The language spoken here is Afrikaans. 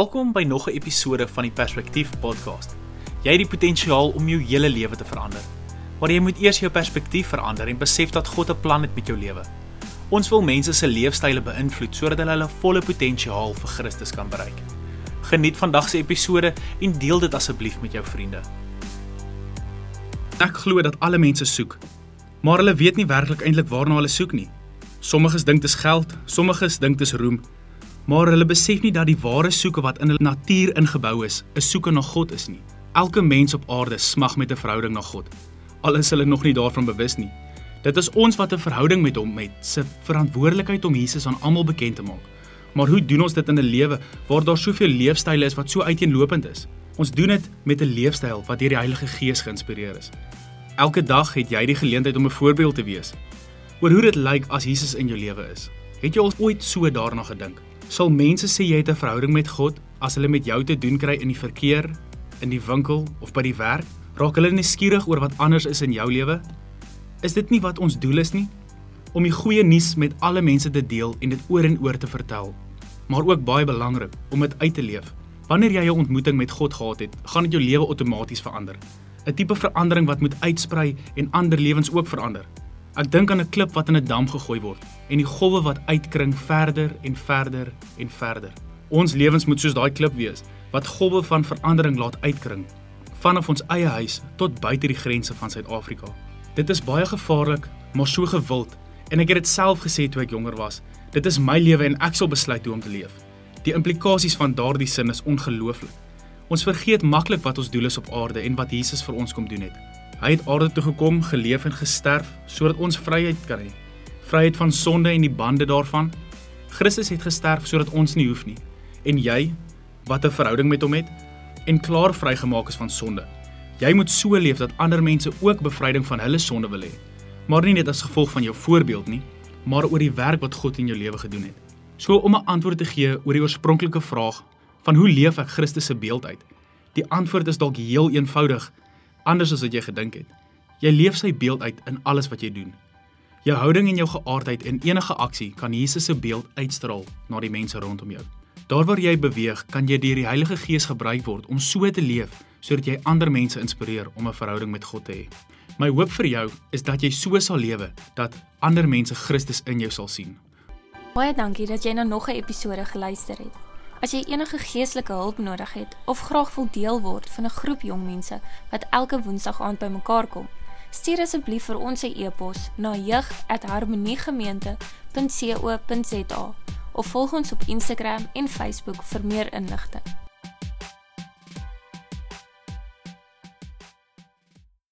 Welkom by nog 'n episode van die Perspektief podcast. Jy het die potensiaal om jou hele lewe te verander. Maar jy moet eers jou perspektief verander en besef dat God 'n plan het met jou lewe. Ons wil mense se leefstyle beïnvloed sodat hulle hulle volle potensiaal vir Christus kan bereik. Geniet vandag se episode en deel dit asseblief met jou vriende. Ek glo dat alle mense soek, maar hulle weet nie werklik eintlik waarna hulle soek nie. Sommiges dink dit is geld, sommiges dink dit is roem, maar hulle besef nie dat die ware soeke wat in hulle natuur ingebou is, 'n soeke na God is nie. Elke mens op aarde smag met 'n verhouding na God. Al is hulle nog nie daarvan bewus nie. Dit is ons wat 'n verhouding met hom het, se verantwoordelikheid om Jesus aan almal bekend te maak. Maar hoe doen ons dit in 'n lewe waar daar soveel leefstyle is wat so uiteenlopend is? Ons doen dit met 'n leefstyl wat deur die Heilige Gees geïnspireer is. Elke dag het jy die geleentheid om 'n voorbeeld te wees oor hoe dit lyk as Jesus in jou lewe is. Het jy al ooit so daarna gedink? Sal mense sê jy het 'n verhouding met God as hulle met jou te doen kry in die verkeer, in die winkel of by die werk? Raak hulle nuuskierig oor wat anders is in jou lewe? Is dit nie wat ons doel is nie? Om die goeie nuus met alle mense te deel en dit oor en oor te vertel. Maar ook baie belangrik om dit uit te leef. Wanneer jy 'n ontmoeting met God gehad het, gaan dit jou lewe outomaties verander. 'n Tipe verandering wat moet uitsprei en ander lewens ook verander. Ek dink aan 'n klip wat in 'n dam gegooi word en die golwe wat uitkring verder en verder en verder. Ons lewens moet soos daai klip wees wat golwe van verandering laat uitkring vanaf ons eie huis tot buite die grense van Suid-Afrika. Dit is baie gevaarlik, maar so gewild en ek het dit self gesê toe ek jonger was. Dit is my lewe en ek sal besluit hoe om te leef. Die implikasies van daardie sin is ongelooflik. Ons vergeet maklik wat ons doel is op aarde en wat Jesus vir ons kom doen het. Hy het aarde toe gekom, geleef en gesterf sodat ons vryheid kan hê. Vryheid van sonde en die bande daarvan. Christus het gesterf sodat ons nie hoef nie. En jy wat 'n verhouding met hom het en klaar vrygemaak is van sonde. Jy moet so leef dat ander mense ook bevryding van hulle sonde wil hê. Maar nie net as gevolg van jou voorbeeld nie, maar oor die werk wat God in jou lewe gedoen het. So om 'n antwoord te gee oor die oorspronklike vraag van hoe leef ek Christus se beeld uit? Die antwoord is dalk heel eenvoudig anders as wat jy gedink het. Jy leef sy beeld uit in alles wat jy doen. Jou houding en jou geaardheid in enige aksie kan Jesus se beeld uitstraal na die mense rondom jou. Daar waar jy beweeg, kan jy deur die Heilige Gees gebruik word om so te leef sodat jy ander mense inspireer om 'n verhouding met God te hê. My hoop vir jou is dat jy so sal lewe dat ander mense Christus in jou sal sien. Baie dankie dat jy na nog 'n episode geluister het. As jy enige geestelike hulp nodig het of graag wil deel word van 'n groep jong mense wat elke Woensdag aand bymekaar kom, stuur asseblief vir ons 'n e-pos na jeug@harmoniegemeente.co.za of volg ons op Instagram en Facebook vir meer inligting.